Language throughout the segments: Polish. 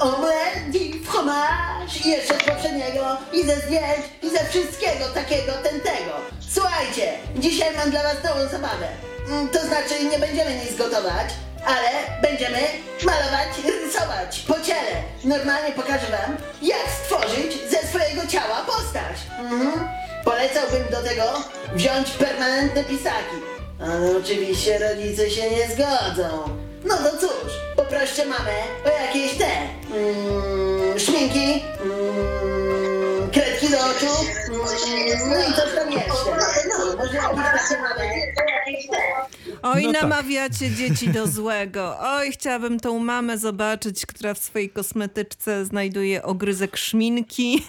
Omelette fromage i jeszcze z poprzedniego i ze zdjęć i ze wszystkiego takiego tętego. Słuchajcie, dzisiaj mam dla was nową zabawę. Mm, To znaczy nie będziemy nic gotować, ale będziemy malować, rysować po ciele. Normalnie pokażę wam, jak stworzyć ze swojego ciała postać. Mhm. Polecałbym do tego wziąć permanentne pisaki. Ale oczywiście rodzice się nie zgodzą. No to cóż, poproście mamę o jakieś te mm, szminki, mm, kredki do oczu, mm, no i coś tam jeszcze. No, może jakieś. Oj, No tak. namawiacie dzieci do złego. Oj, chciałabym tą mamę zobaczyć, która w swojej kosmetyczce znajduje ogryzek szminki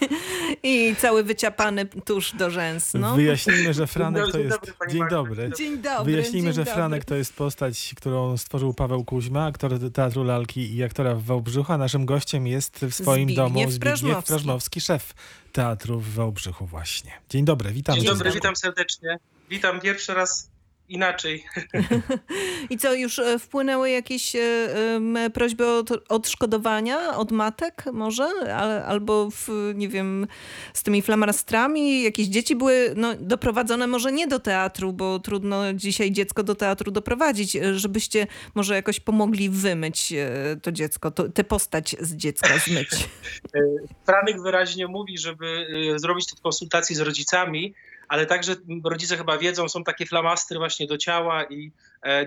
i cały wyciapany tusz do rzęs. No. Wyjaśnijmy, że Franek to Dzień jest... Dzień dobry. Dzień dobry. Wyjaśnijmy, dzień że dobry. Franek to jest postać, którą stworzył Paweł Kuźma, aktor Teatru Lalki i aktora w Wałbrzychu, a naszym gościem jest w swoim Zbigniew domu Zbigniew Prażmowski. Prażmowski, szef Teatru w Wałbrzychu właśnie. Dzień dobry, witam. Dzień dobry, witam serdecznie. Witam pierwszy raz inaczej. I co, już e, wpłynęły jakieś e, prośby o odszkodowania od matek może? Al, albo, w, nie wiem, z tymi flamastrami jakieś dzieci były no, doprowadzone może nie do teatru, bo trudno dzisiaj dziecko do teatru doprowadzić, e, żebyście może jakoś pomogli wymyć to dziecko, to, tę postać z dziecka zmyć. Franek wyraźnie mówi, żeby zrobić to w konsultacji z rodzicami, ale także rodzice chyba wiedzą, są takie flamastry właśnie do ciała i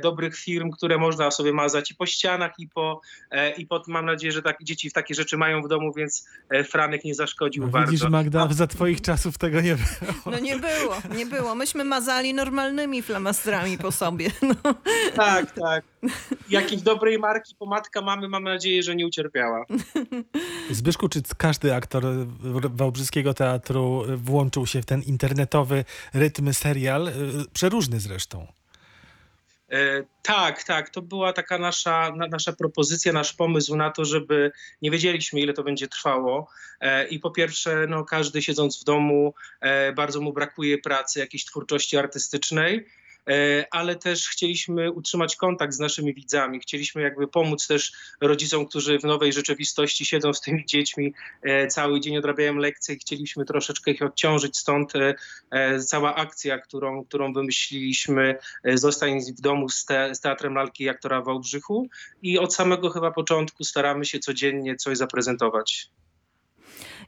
dobrych firm, które można sobie mazać i po ścianach, i po, e, i po mam nadzieję, że tak, dzieci w takie rzeczy mają w domu, więc e, Franek nie zaszkodził No, bardzo. widzisz, Magda, za twoich czasów tego nie było. No nie było, nie było. Myśmy mazali normalnymi flamastrami po sobie. No. Tak, tak. Jakiejś dobrej marki pomadka mamy, mam nadzieję, że nie ucierpiała. Zbyszku, czy każdy aktor Wałbrzyskiego Teatru włączył się w ten internetowy rytm serial, przeróżny zresztą? E, Tak, tak. To była taka nasza, na, nasza propozycja, nasz pomysł na to, żeby nie wiedzieliśmy, ile to będzie trwało. E, I po pierwsze, no, każdy siedząc w domu, e, bardzo mu brakuje pracy, jakiejś twórczości artystycznej. E, Ale też chcieliśmy utrzymać kontakt z naszymi widzami. Chcieliśmy jakby pomóc też rodzicom, którzy w nowej rzeczywistości siedzą z tymi dziećmi e, cały dzień, odrabiają lekcje. i Chcieliśmy troszeczkę ich odciążyć, stąd e, cała akcja, którą, którą wymyśliliśmy Zostań w domu z, te, z Teatrem Lalki i Aktora Wałbrzychu i od samego chyba początku staramy się codziennie coś zaprezentować.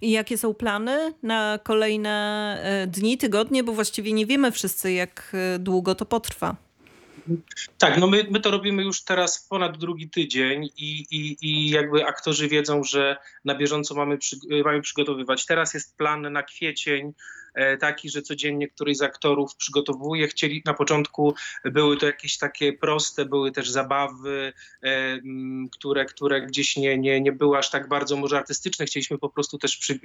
I jakie są plany na kolejne e, dni, tygodnie, bo właściwie nie wiemy wszyscy, jak e, długo to potrwa. Tak, no my, my to robimy już teraz ponad drugi tydzień i, i, i jakby aktorzy wiedzą, że na bieżąco mamy, przy, mamy przygotowywać. Teraz jest plan na kwiecień e, taki, że codziennie któryś z aktorów przygotowuje. Chcieli na początku były to jakieś takie proste, były też zabawy, e, które, które gdzieś nie, nie, nie były aż tak bardzo może artystyczne. Chcieliśmy po prostu też przy,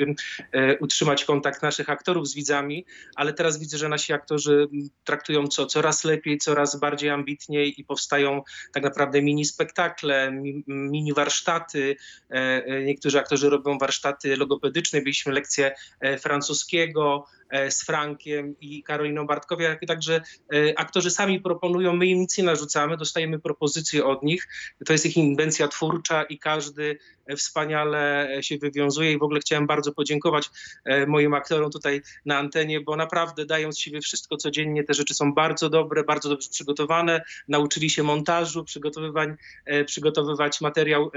e, utrzymać kontakt naszych aktorów z widzami, ale teraz widzę, że nasi aktorzy traktują co coraz lepiej, coraz bardziej ambitniej i powstają tak naprawdę mini spektakle, mi, mini warsztaty. E, e, Niektórzy aktorzy robią warsztaty logopedyczne, mieliśmy lekcje e, francuskiego e, z Frankiem i Karoliną Bartkowiak, także e, aktorzy sami proponują, my im nic nie narzucamy, dostajemy propozycje od nich, to jest ich inwencja twórcza i każdy e, wspaniale się wywiązuje i w ogóle chciałem bardzo podziękować e, moim aktorom tutaj na antenie, bo naprawdę dają z siebie wszystko codziennie, te rzeczy są bardzo dobre, bardzo dobrze przygotowane, nauczyli się montażu, przygotowywań, e, przygotowywać materiał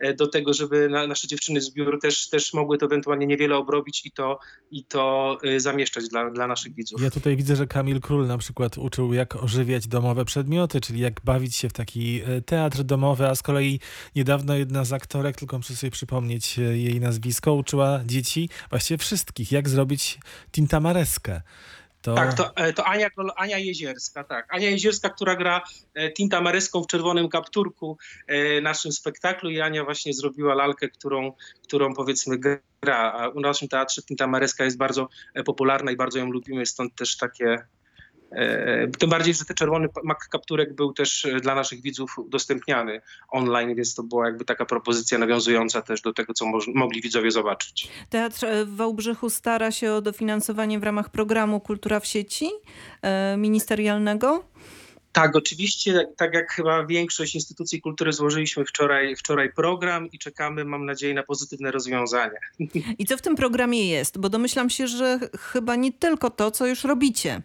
e, do tego, żeby na, nasze dziewczyny z biur też, też mogły to ewentualnie niewiele obrobić i to, i to zamieszczać dla, dla naszych widzów. Ja tutaj widzę, że Kamil Król na przykład uczył, jak ożywiać domowe przedmioty, czyli jak bawić się w taki teatr domowy, a z kolei niedawno jedna z aktorek, tylko muszę sobie przypomnieć e, jej nazwisko, uczyła dzieci, właściwie wszystkich, jak zrobić tintamareskę. To... Tak, to, e, to Ania, Ania Jezierska, tak. Ania Jezierska, która gra e, Tinta Maryską w czerwonym kapturku naszym spektaklu i Ania właśnie zrobiła lalkę, którą, którą powiedzmy gra. A u naszym teatrze Tinta Maryska jest bardzo popularna i bardzo ją lubimy, stąd też takie... E, tym bardziej, że ten czerwony mak kapturek był też e, dla naszych widzów udostępniany online, więc to była jakby taka propozycja nawiązująca też do tego, co mogli widzowie zobaczyć. Teatr e, w Wałbrzychu stara się o dofinansowanie w ramach programu Kultura w sieci ministerialnego. Tak, oczywiście, tak jak chyba większość instytucji kultury złożyliśmy wczoraj, wczoraj program i czekamy, mam nadzieję, na pozytywne rozwiązania. I co w tym programie jest? Bo domyślam się, że chyba nie tylko to, co już robicie.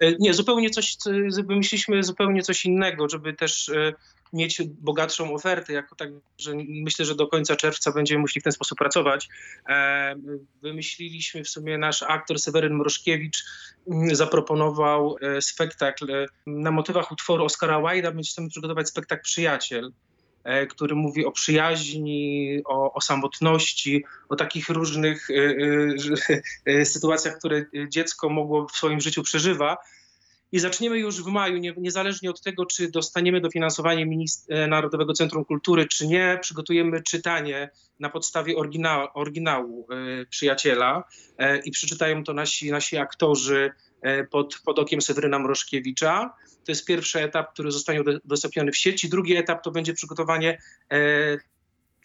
E, Nie, zupełnie coś, co- wymyśliliśmy zupełnie coś innego, żeby też e, mieć bogatszą ofertę, jako tak, że myślę, że do końca czerwca będziemy musieli w ten sposób pracować. E, Wymyśliliśmy w sumie nasz aktor Seweryn Mrożkiewicz mm, zaproponował spektakl na motywach utworu Oscara Wilde'a. Będziemy przygotować spektakl Przyjaciel, który mówi o przyjaźni, o, o samotności, o takich różnych e, e, e, sytuacjach, które dziecko mogło w swoim życiu przeżywa. I zaczniemy już w maju, nie, niezależnie od tego, czy dostaniemy dofinansowanie e, Narodowego Centrum Kultury, czy nie, przygotujemy czytanie na podstawie oryginału, e, przyjaciela e, i przeczytają to nasi, nasi aktorzy e, pod, pod okiem Seweryna Mrożkiewicza. To jest pierwszy etap, który zostanie udostępniony w sieci. Drugi etap to będzie przygotowanie e,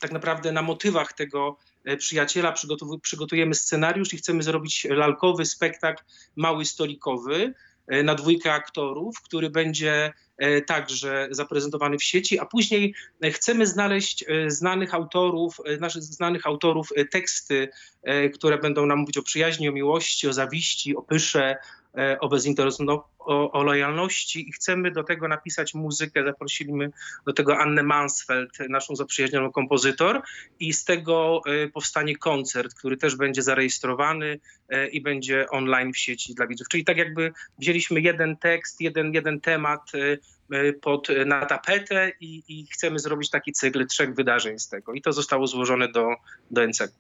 tak naprawdę na motywach tego e, przyjaciela. Przygotujemy scenariusz i chcemy zrobić lalkowy spektakl mały stolikowy e, na dwójkę aktorów, który będzie e, także zaprezentowany w sieci, a później e, chcemy znaleźć e, znanych autorów, e, naszych znanych autorów e, teksty, e, które będą nam mówić o przyjaźni, o miłości, o zawiści, o pysze, e, o bezinteresowności, o, o lojalności i chcemy do tego napisać muzykę. Zaprosiliśmy do tego Annę Mansfeld, naszą zaprzyjaźnioną kompozytor i z tego e, powstanie koncert, który też będzie zarejestrowany e, i będzie online w sieci dla widzów. Czyli tak jakby wzięliśmy jeden tekst, jeden, jeden temat e, e, pod, na tapetę i, i chcemy zrobić taki cykl trzech wydarzeń z tego. I to zostało złożone do, do NCK.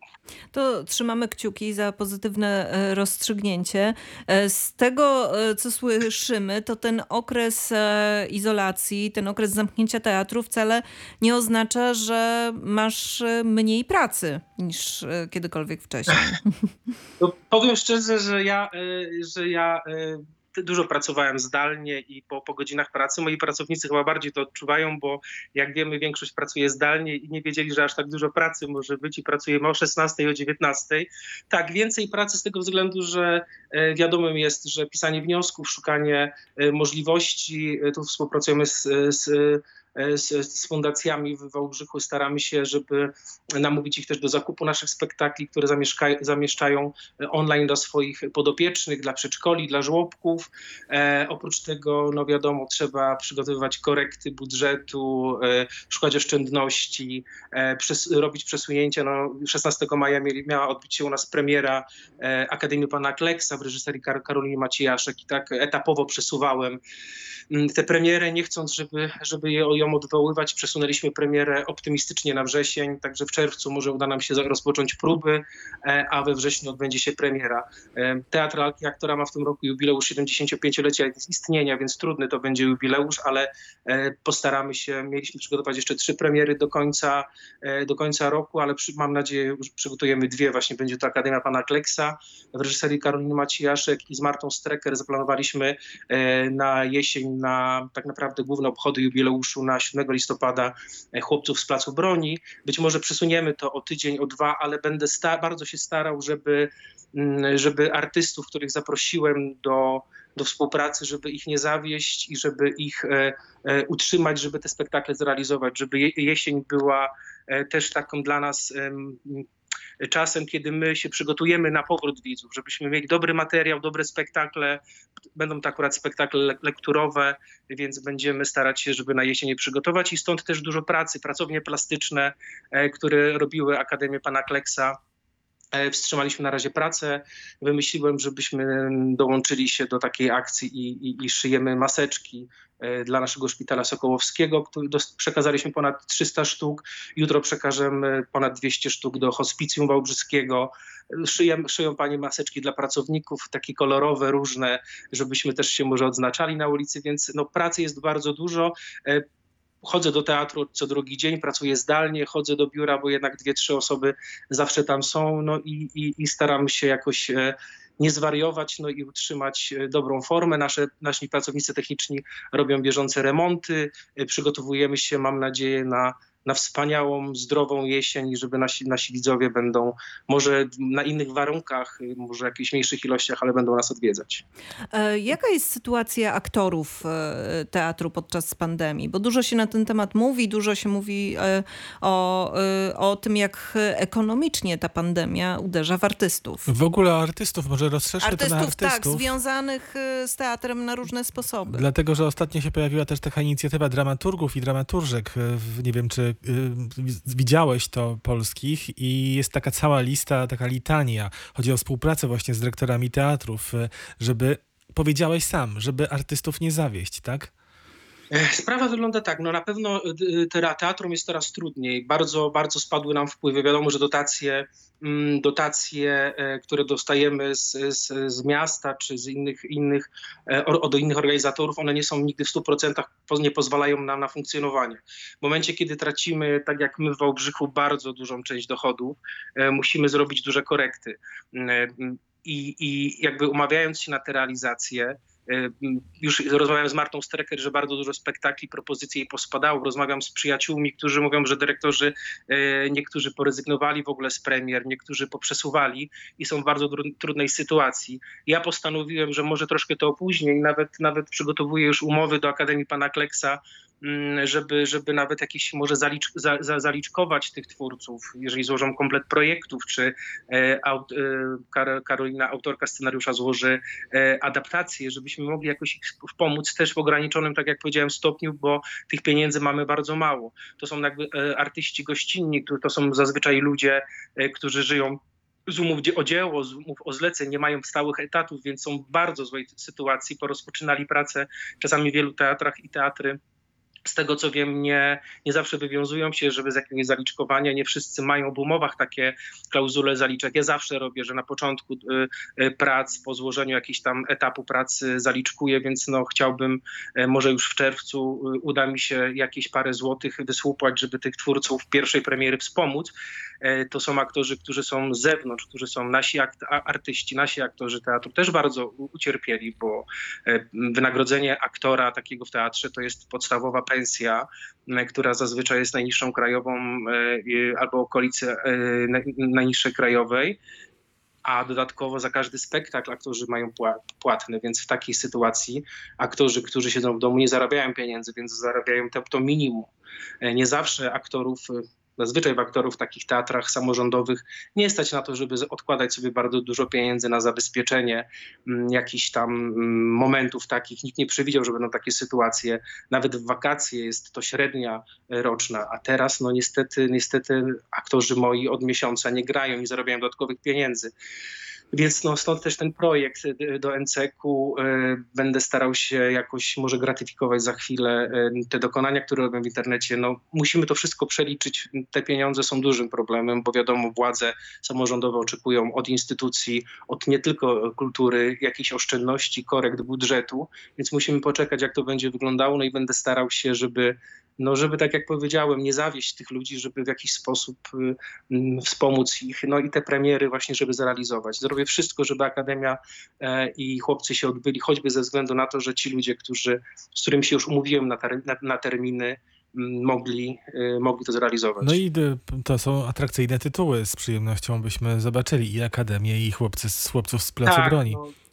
To trzymamy kciuki za pozytywne e, rozstrzygnięcie. E, Z tego, e, co słyszymy, to ten okres e, izolacji, ten okres zamknięcia teatru wcale nie oznacza, że masz e, mniej pracy niż e, kiedykolwiek wcześniej. No, powiem szczerze, że ja, e, że ja e, dużo pracowałem zdalnie i po, po godzinach pracy. Moi pracownicy chyba bardziej to odczuwają, bo jak wiemy, większość pracuje zdalnie i nie wiedzieli, że aż tak dużo pracy może być i pracujemy o 16 i o 19. Tak, więcej pracy z tego względu, że e, wiadomym jest, że pisanie wniosków, szukanie e, możliwości, e, tu współpracujemy z, z z, z fundacjami w Wałbrzychu. Staramy się, żeby namówić ich też do zakupu naszych spektakli, które zamieszczają online dla swoich podopiecznych, dla przedszkoli, dla żłobków. E, oprócz tego, no wiadomo, trzeba przygotowywać korekty budżetu, e, szukać oszczędności, e, przes- robić przesunięcia. No, 16 maja mieli, miała odbyć się u nas premiera e, Akademii Pana Kleksa w reżyserii Kar- Karoliny Maciejaszek i tak etapowo przesuwałem mm, tę premierę, nie chcąc, żeby, żeby je, ją odwoływać, przesunęliśmy premierę optymistycznie na wrzesień, także w czerwcu może uda nam się rozpocząć próby, e, a we wrześniu odbędzie się premiera. E, Teatr Lalki Aktora ma w tym roku jubileusz 75-lecia istnienia, więc trudny to będzie jubileusz, ale e, postaramy się, mieliśmy przygotować jeszcze trzy premiery do końca, do końca roku, ale przy, mam nadzieję, że przygotujemy dwie, właśnie będzie to Akademia Pana Kleksa w reżyserii Karoliny Macijaszek i z Martą Strecker zaplanowaliśmy na jesień na tak naprawdę główne obchody jubileuszu na 7 listopada e, chłopców z Placu Broni. Być może przesuniemy to o tydzień, o dwa, ale będę bardzo się starał, żeby, mm, żeby artystów, których zaprosiłem do, do współpracy, żeby ich nie zawieść i żeby ich e, e, utrzymać, żeby te spektakle zrealizować, żeby je, jesień była e, też taką dla nas czasem, kiedy my się przygotujemy na powrót widzów, żebyśmy mieli dobry materiał, dobre spektakle. Będą to akurat spektakle le- lekturowe, więc będziemy starać się, żeby na jesień je przygotować i stąd też dużo pracy, pracownie plastyczne, e, które robiły Akademię Pana Kleksa. E, Wstrzymaliśmy na razie pracę. Wymyśliłem, żebyśmy dołączyli się do takiej akcji i, i, i szyjemy maseczki e, dla naszego szpitala Sokołowskiego. który Przekazaliśmy ponad 300 sztuk. Jutro przekażemy ponad 200 sztuk do hospicjum wałbrzyskiego. Szyją pani maseczki dla pracowników, takie kolorowe, różne, żebyśmy też się może odznaczali na ulicy, więc no, pracy jest bardzo dużo. Chodzę do teatru co drugi dzień, pracuję zdalnie, chodzę do biura, bo jednak dwie, trzy osoby zawsze tam są, no i, i, i staram się jakoś e, nie zwariować, no i utrzymać e, dobrą formę. Nasze, nasi pracownicy techniczni robią bieżące remonty, e, przygotowujemy się, mam nadzieję, na na wspaniałą, zdrową jesień i żeby nasi, nasi widzowie będą może na innych warunkach, może w jakichś mniejszych ilościach, ale będą nas odwiedzać. E, Jaka jest sytuacja aktorów e, teatru podczas pandemii? Bo dużo się na ten temat mówi, dużo się mówi e, o, o tym, jak ekonomicznie ta pandemia uderza w artystów. W ogóle o artystów, może rozszerzmy to na Artystów, tak, artystów. związanych z teatrem na różne sposoby. Dlatego, że ostatnio się pojawiła też taka inicjatywa dramaturgów i dramaturżek. Nie wiem, czy widziałeś to polskich i jest taka cała lista, taka litania. Chodzi o współpracę właśnie z dyrektorami teatrów, e, żeby, powiedziałeś sam, żeby artystów nie zawieść, tak? E, Sprawa wygląda tak, no na pewno y, te- teatrom jest coraz trudniej. Bardzo, bardzo spadły nam wpływy. Wiadomo, że dotacje, mm, dotacje, e, które dostajemy z, z, z miasta czy z innych, innych, e, od innych organizatorów, one nie są nigdy w 100% po- nie pozwalają nam na funkcjonowanie. W momencie, kiedy tracimy, tak jak my w Wałbrzychu, bardzo dużą część dochodów, e, musimy zrobić duże korekty. I, I jakby umawiając się na te realizacje, Już rozmawiałem z Martą Strecker, że bardzo dużo spektakli, propozycji jej pospadało. Rozmawiam z przyjaciółmi, którzy mówią, że dyrektorzy y, niektórzy porezygnowali w ogóle z premier, niektórzy poprzesuwali i są w bardzo trudnej sytuacji. Ja postanowiłem, że może troszkę to opóźnię i nawet, nawet przygotowuję już umowy do Akademii Pana Kleksa, żeby, żeby nawet jakieś może zalicz, za, za, zaliczkować tych twórców, jeżeli złożą komplet projektów, czy e, aut, e, Kar- Karolina, autorka scenariusza, złoży e, adaptację, żebyśmy mogli jakoś pomóc też w ograniczonym, tak jak powiedziałem, stopniu, bo tych pieniędzy mamy bardzo mało. To są jakby e, artyści gościnni, to są zazwyczaj ludzie, e, którzy żyją z umów o dzieło, z umów o zleceń, nie mają stałych etatów, więc są w bardzo złej sytuacji, porozpoczynali pracę czasami w wielu teatrach i teatry z tego co wiem, nie, nie zawsze wywiązują się, żeby z jakiegoś zaliczkowania. Nie wszyscy mają w umowach takie klauzule zaliczek. Ja zawsze robię, że na początku y, y, prac, po złożeniu jakiegoś tam etapu pracy zaliczkuję, więc no chciałbym, y, może już w czerwcu uda mi się jakieś parę złotych wysłupać, żeby tych twórców pierwszej premiery wspomóc. E, To są aktorzy, którzy są z zewnątrz, którzy są nasi artyści, nasi aktorzy teatru też bardzo ucierpieli, bo e, wynagrodzenie aktora takiego w teatrze to jest podstawowa pensja, m, która zazwyczaj jest najniższą krajową albo okolicy e, naj- najniższej krajowej. A dodatkowo za każdy spektakl aktorzy mają pła- płatny, więc w takiej sytuacji aktorzy, którzy siedzą w domu, nie zarabiają pieniędzy, więc zarabiają to, to minimum. E, Nie zawsze aktorów, zazwyczaj w aktorów w takich teatrach samorządowych nie stać na to, żeby odkładać sobie bardzo dużo pieniędzy na zabezpieczenie mm, jakichś tam mm, momentów takich. Nikt nie przewidział, że będą takie sytuacje. Nawet w wakacje jest to średnia roczna, a teraz no niestety, niestety aktorzy moi od miesiąca nie grają i zarabiają dodatkowych pieniędzy. Więc no, stąd też ten projekt y, do NCK-u. y, Będę starał się jakoś może gratyfikować za chwilę y, te dokonania, które robią w internecie. No, musimy to wszystko przeliczyć. Te pieniądze są dużym problemem, bo wiadomo, władze samorządowe oczekują od instytucji, od nie tylko kultury, jakichś oszczędności, korekt budżetu, więc musimy poczekać, jak to będzie wyglądało. No i będę starał się, żeby no żeby tak jak powiedziałem, nie zawieść tych ludzi, żeby w jakiś sposób y, mm, wspomóc ich, no i te premiery właśnie, żeby zrealizować. Zrobię wszystko, żeby Akademia e, i chłopcy się odbyli, choćby ze względu na to, że ci ludzie, którzy, z którymi się już umówiłem na, ter, na, na terminy, mm, mogli, y, mogli to zrealizować. No i to są atrakcyjne tytuły. Z przyjemnością byśmy zobaczyli i Akademię, i chłopcy, z chłopców z Placu Broni. No,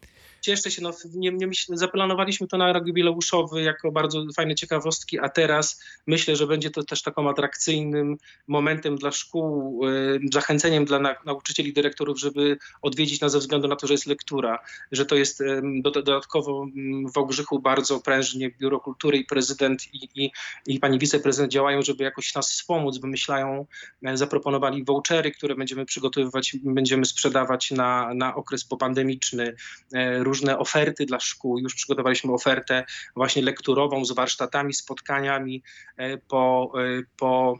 cieszę się, no, nie, nie zaplanowaliśmy to na jubileuszowy jako bardzo fajne ciekawostki, a teraz myślę, że będzie to też taką atrakcyjnym momentem dla szkół, y, zachęceniem dla na, nauczycieli, dyrektorów, żeby odwiedzić nas ze względu na to, że jest lektura, że to jest dodatkowo ym, w Wałbrzychu bardzo prężnie Biuro Kultury i prezydent i, i, i pani wiceprezydent działają, żeby jakoś nas wspomóc, wymyślają, e, zaproponowali vouchery, które będziemy przygotowywać, będziemy sprzedawać na, na okres popandemiczny, e, różne oferty dla szkół. Już przygotowaliśmy ofertę właśnie lekturową z warsztatami, spotkaniami e, po, e, po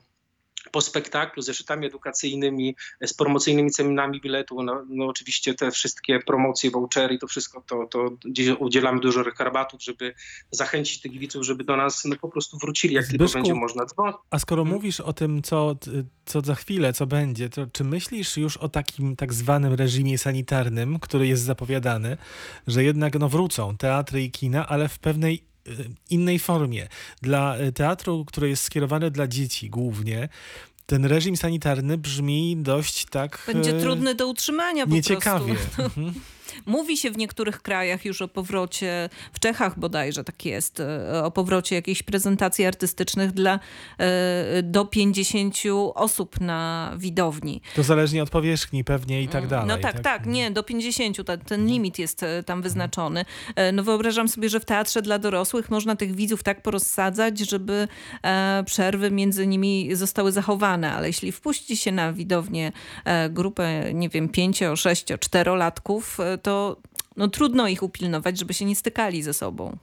po spektaklu, zeszytami edukacyjnymi, e, z promocyjnymi cenami biletu, no, no oczywiście te wszystkie promocje, vouchery, to wszystko, to, to udzielamy dużo rabatów, żeby zachęcić tych widzów, żeby do nas no, po prostu wrócili, jak tylko Zbyszku, będzie można. A skoro Mhm. mówisz o tym, co, co za chwilę, co będzie, to czy myślisz już o takim tak zwanym reżimie sanitarnym, który jest zapowiadany, że jednak no, wrócą teatry i kina, ale w pewnej innej formie. Dla y, teatru, które jest skierowane dla dzieci głównie, ten reżim sanitarny brzmi dość tak... Będzie y, trudny do utrzymania po Nieciekawie. prostu. Mhm. Mówi się w niektórych krajach już o powrocie, w Czechach bodajże tak jest, e, o powrocie jakichś prezentacji artystycznych dla e, do 50 osób na widowni. To zależnie od powierzchni pewnie i tak dalej. No tak, tak, nie, do 50 ta, ten limit jest e, tam wyznaczony. E, No wyobrażam sobie, że w teatrze dla dorosłych można tych widzów tak porozsadzać, żeby przerwy między nimi zostały zachowane, ale jeśli wpuści się na widownię grupę, nie wiem, pięcio, sześcio, czterolatków, to no, trudno ich upilnować, żeby się nie stykali ze sobą.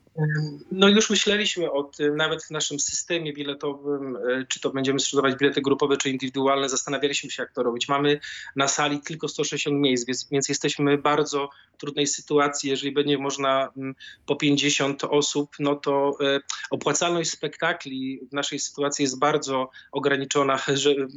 No już myśleliśmy o tym, nawet w naszym systemie biletowym, e, czy to będziemy sprzedawać bilety grupowe, czy indywidualne, zastanawialiśmy się, jak to robić. Mamy na sali tylko 160 miejsc, więc, więc jesteśmy w bardzo trudnej sytuacji. Jeżeli będzie można mm, po 50 osób, no to e, opłacalność spektakli w naszej sytuacji jest bardzo ograniczona, że mm,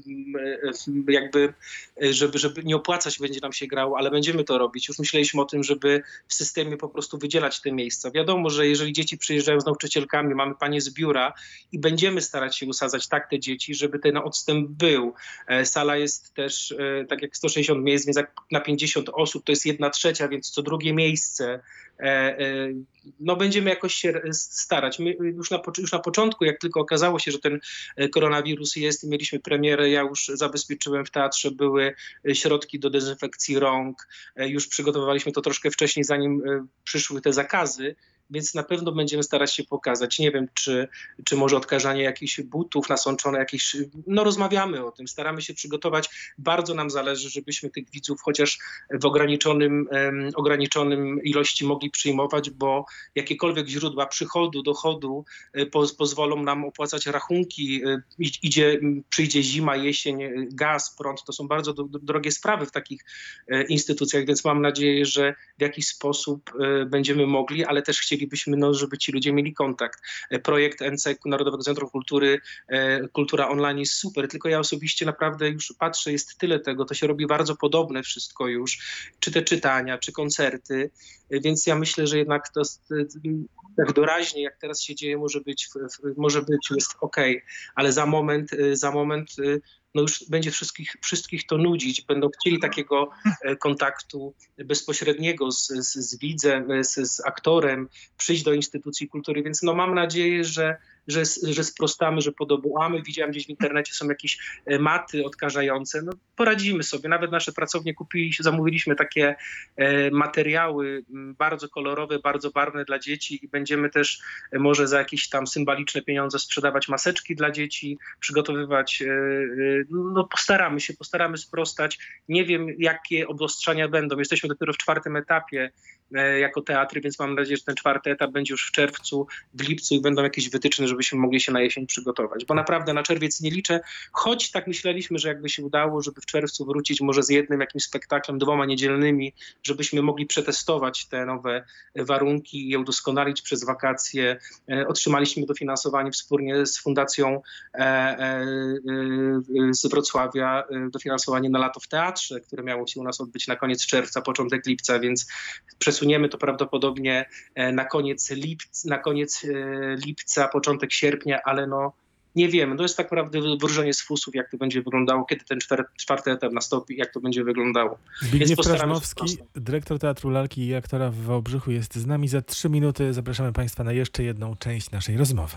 e, jakby, żeby, żeby nie opłacać będzie nam się grało, ale będziemy to robić. Już myśleliśmy o tym, żeby w systemie po prostu wydzielać te miejsca. Wiadomo, że jeżeli dzieci przyjeżdżają z nauczycielkami, mamy panie z biura i będziemy starać się usadzać tak te dzieci, żeby ten odstęp był. E, Sala jest też e, tak jak 160 miejsc, więc na 50 osób to jest jedna trzecia, więc co drugie miejsce. E, No będziemy jakoś się starać. My już na, już na początku, jak tylko okazało się, że ten koronawirus jest mieliśmy premierę, ja już zabezpieczyłem w teatrze, były środki do dezynfekcji rąk, już przygotowywaliśmy to troszkę wcześniej, zanim przyszły te zakazy, więc na pewno będziemy starać się pokazać. Nie wiem, czy, czy może odkażanie jakichś butów, nasączone jakieś. No, rozmawiamy o tym, staramy się przygotować. Bardzo nam zależy, żebyśmy tych widzów chociaż w ograniczonym, em, ograniczonym ilości mogli przyjmować, bo jakiekolwiek źródła przychodu, dochodu e, poz, pozwolą nam opłacać rachunki. e, Idzie, przyjdzie zima, jesień, e, gaz, prąd. To są bardzo do, do, drogie sprawy w takich instytucjach, więc mam nadzieję, że w jakiś sposób będziemy mogli, ale też chcielibyśmy, no, żeby ci ludzie mieli kontakt. E, Projekt NC Narodowego Centrum Kultury, e, Kultura Online jest super, tylko ja osobiście naprawdę już patrzę, jest tyle tego, to się robi bardzo podobne wszystko już, czy te czytania, czy koncerty, e, więc ja myślę, że jednak to tak doraźnie, jak teraz się dzieje, może być, może być jest ok, ale za moment, za moment no już będzie wszystkich, wszystkich to nudzić. Będą chcieli takiego e, kontaktu bezpośredniego z, z, z widzem, e, z, z aktorem, przyjść do instytucji kultury, więc no mam nadzieję, że, że, że sprostamy, że podobamy. Widziałem gdzieś w internecie są jakieś e, maty odkażające. No poradzimy sobie. Nawet nasze pracownie kupili, zamówiliśmy takie e, materiały bardzo kolorowe, bardzo barwne dla dzieci i będziemy też e, może za jakieś tam symboliczne pieniądze sprzedawać maseczki dla dzieci, przygotowywać. No postaramy się, postaramy sprostać. Nie wiem, jakie obostrzenia będą. Jesteśmy dopiero w czwartym etapie jako teatry, więc mam nadzieję, że ten czwarty etap będzie już w czerwcu, w lipcu i będą jakieś wytyczne, żebyśmy mogli się na jesień przygotować. Bo naprawdę na czerwiec nie liczę, choć tak myśleliśmy, że jakby się udało, żeby w czerwcu wrócić może z jednym jakimś spektaklem, dwoma niedzielnymi, żebyśmy mogli przetestować te nowe warunki i je udoskonalić przez wakacje. E, Otrzymaliśmy dofinansowanie wspólnie z Fundacją e, e, z Wrocławia, dofinansowanie na lato w teatrze, które miało się u nas odbyć na koniec czerwca, początek lipca, więc przesuniemy to prawdopodobnie na koniec, lipc, na koniec lipca, początek sierpnia, ale no nie wiemy. To jest tak naprawdę wróżenie z fusów, jak to będzie wyglądało, kiedy ten czwer, czwarty etap nastąpi, jak to będzie wyglądało. Zbigniew sprostać. dyrektor Teatru Lalki i aktora w Wałbrzychu jest z nami. Za trzy minuty zapraszamy Państwa na jeszcze jedną część naszej rozmowy.